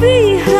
be heard.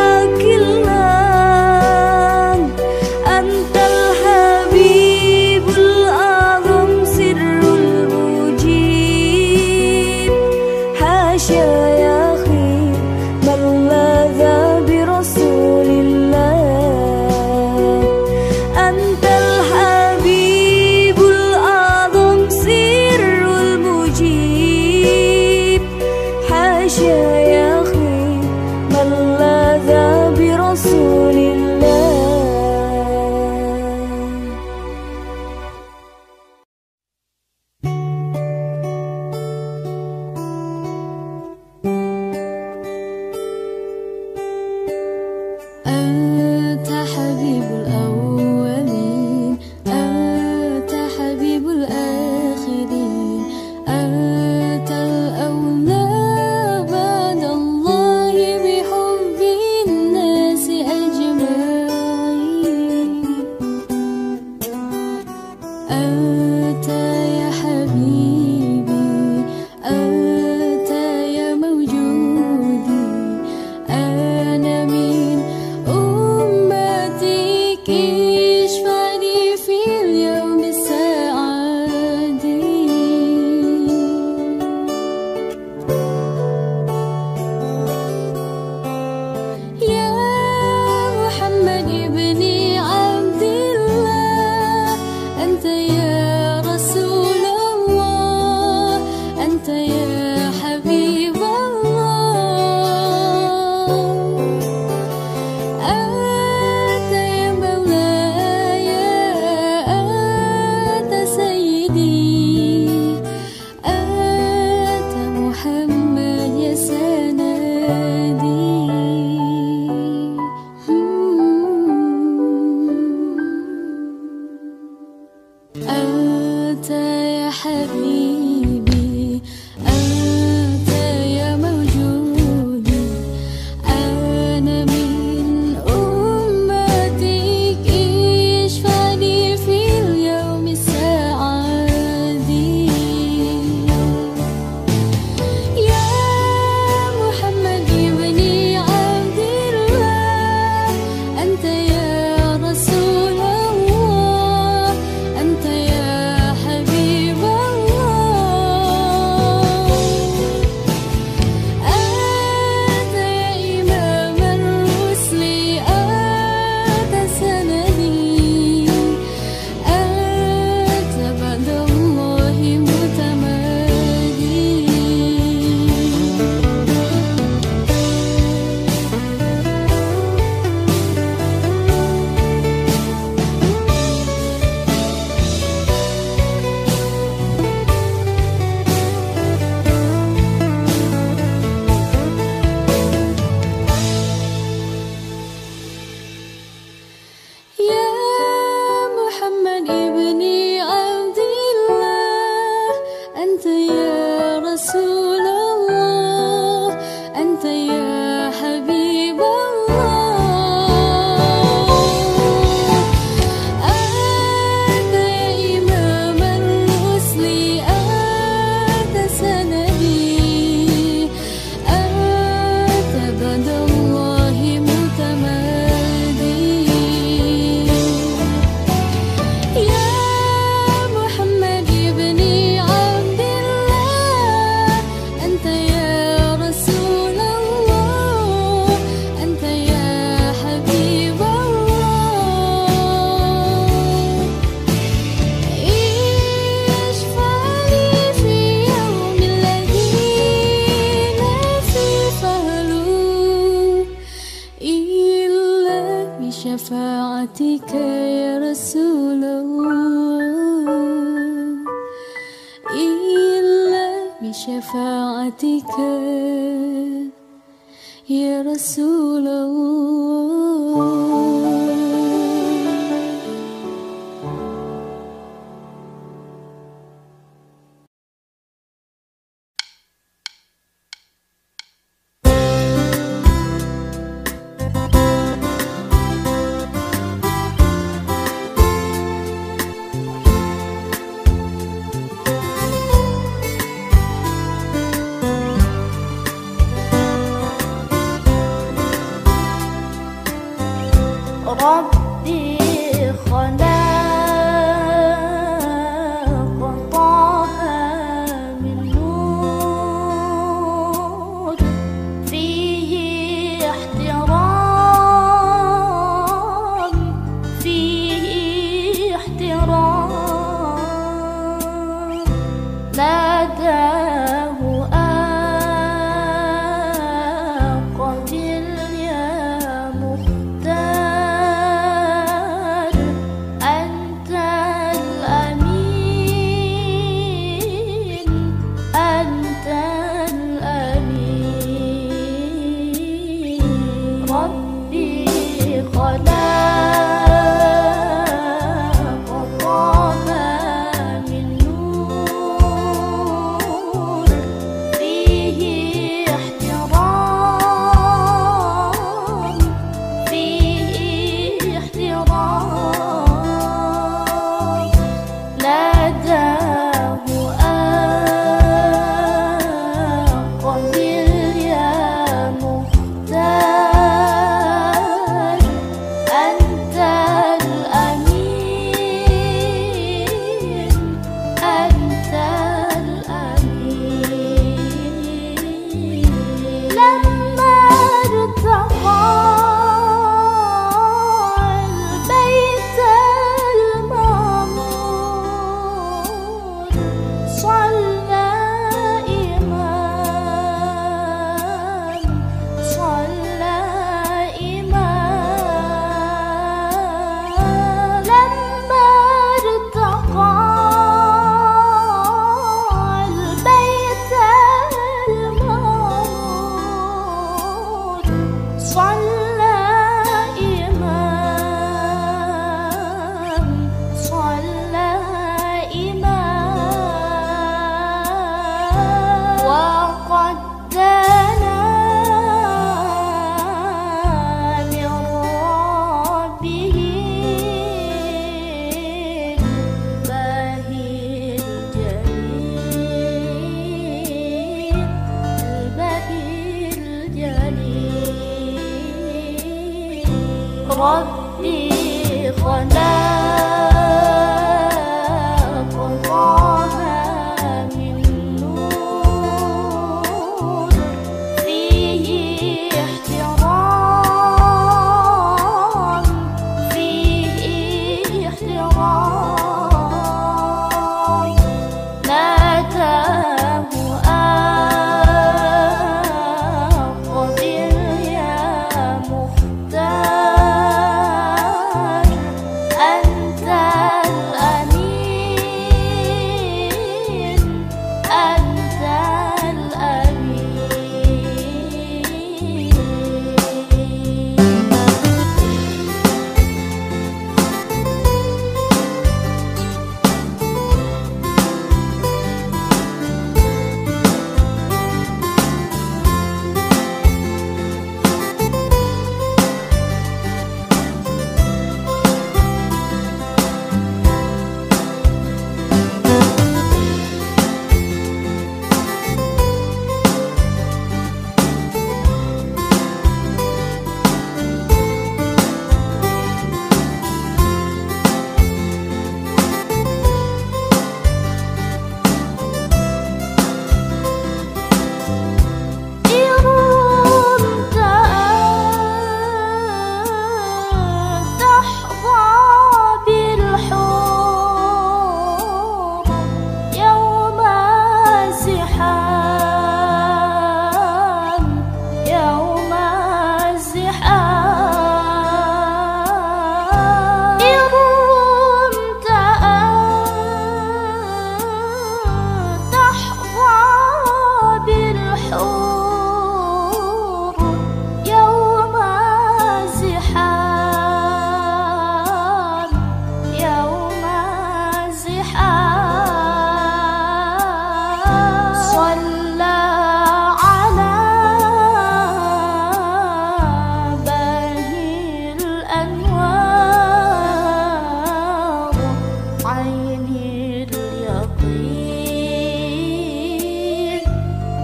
عيني اليقين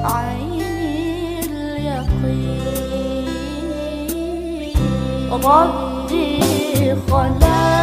عيني اليقين خلاص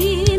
You.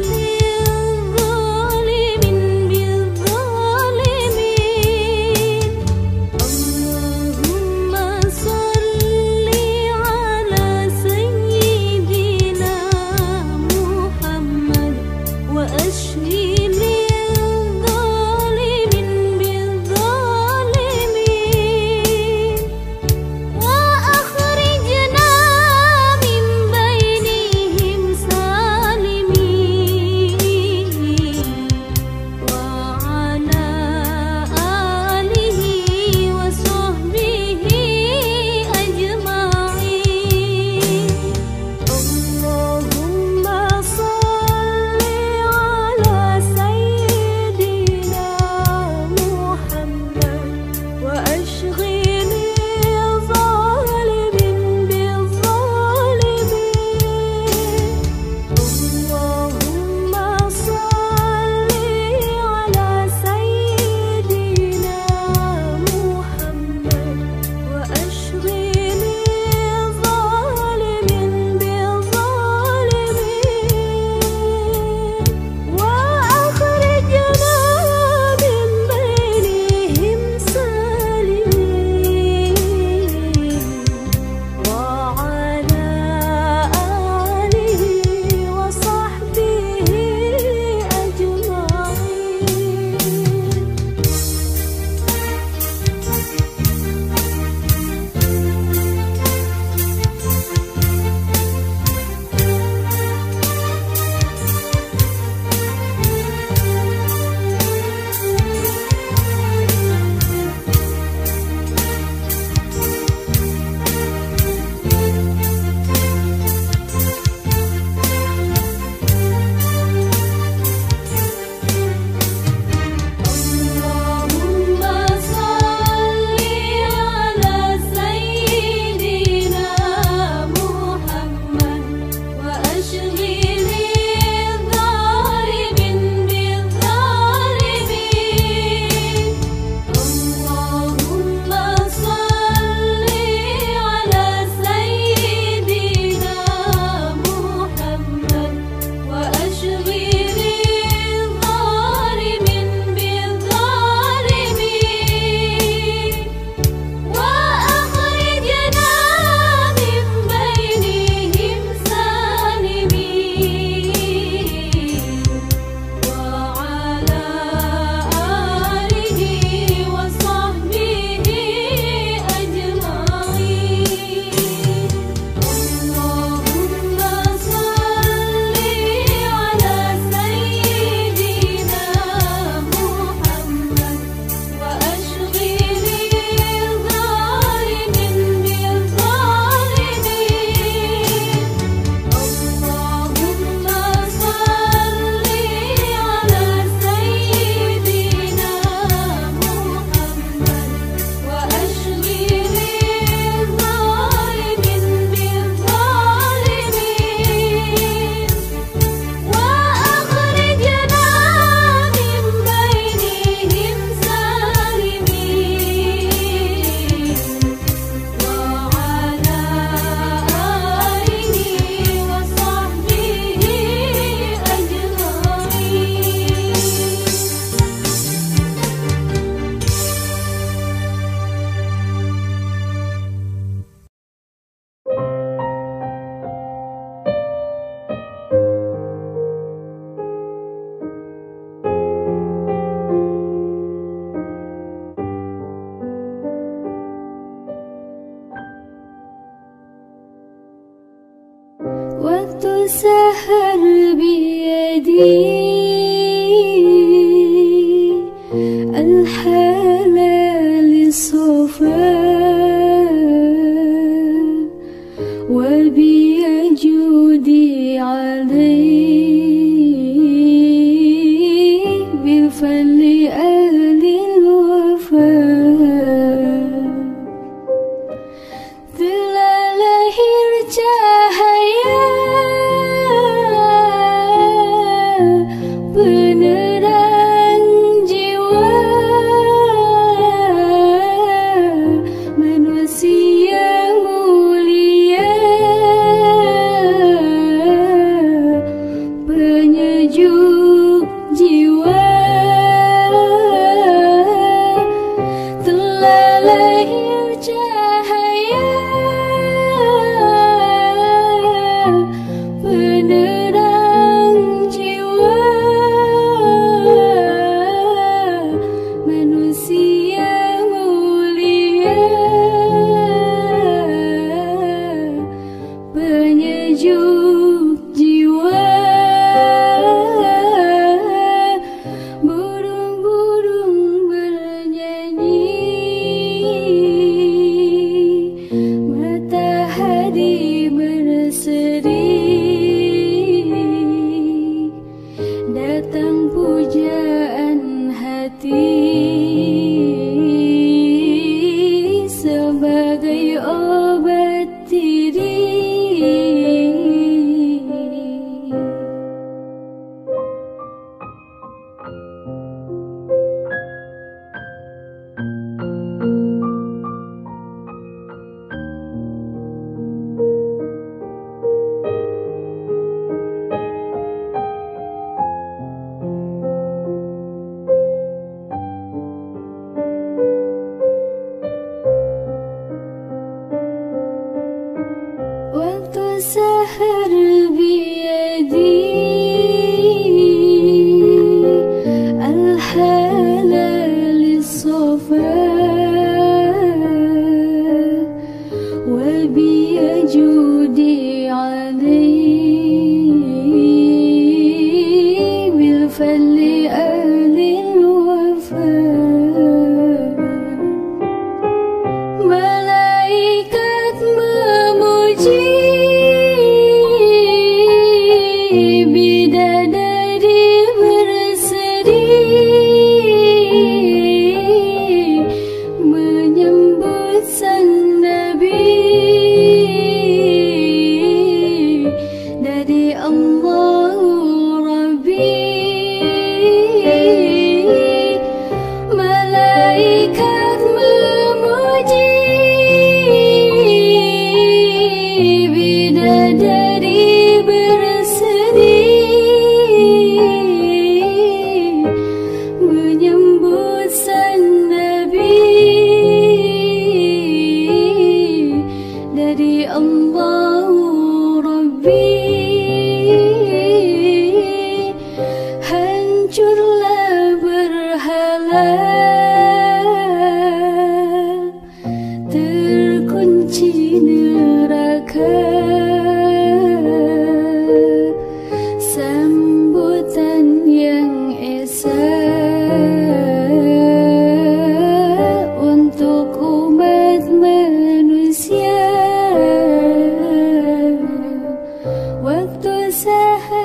सहर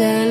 the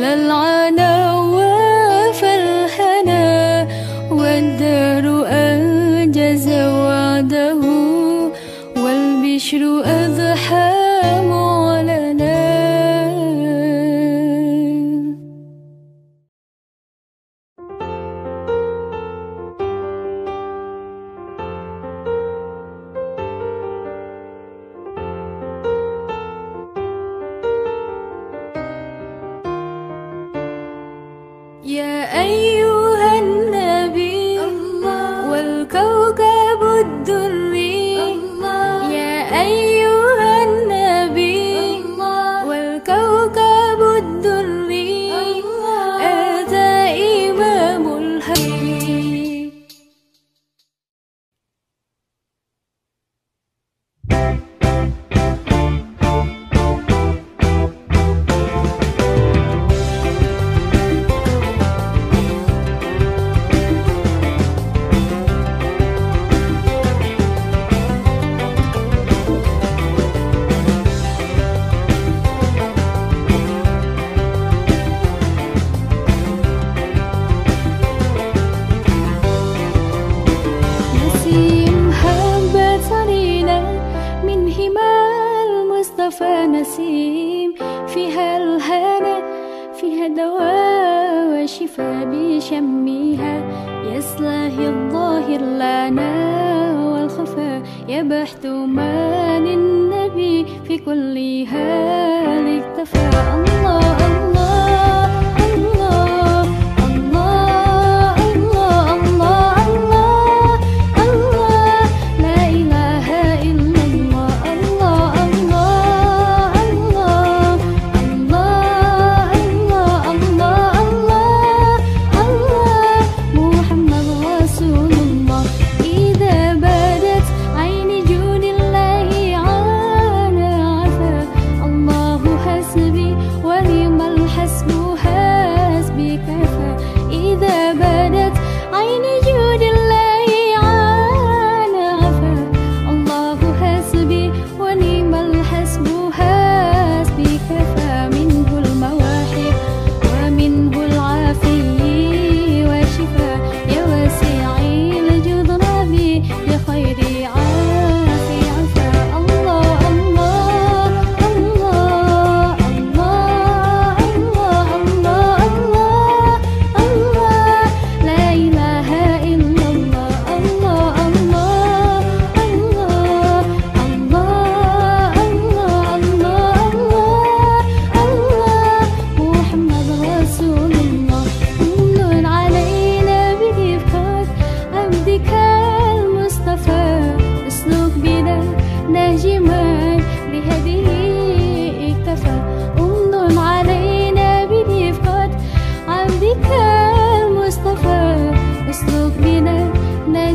يبحث عن النبي في كل هالك اكتفى الله الله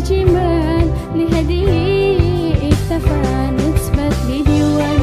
ناجما لهديه اكتفى نسبة لديوان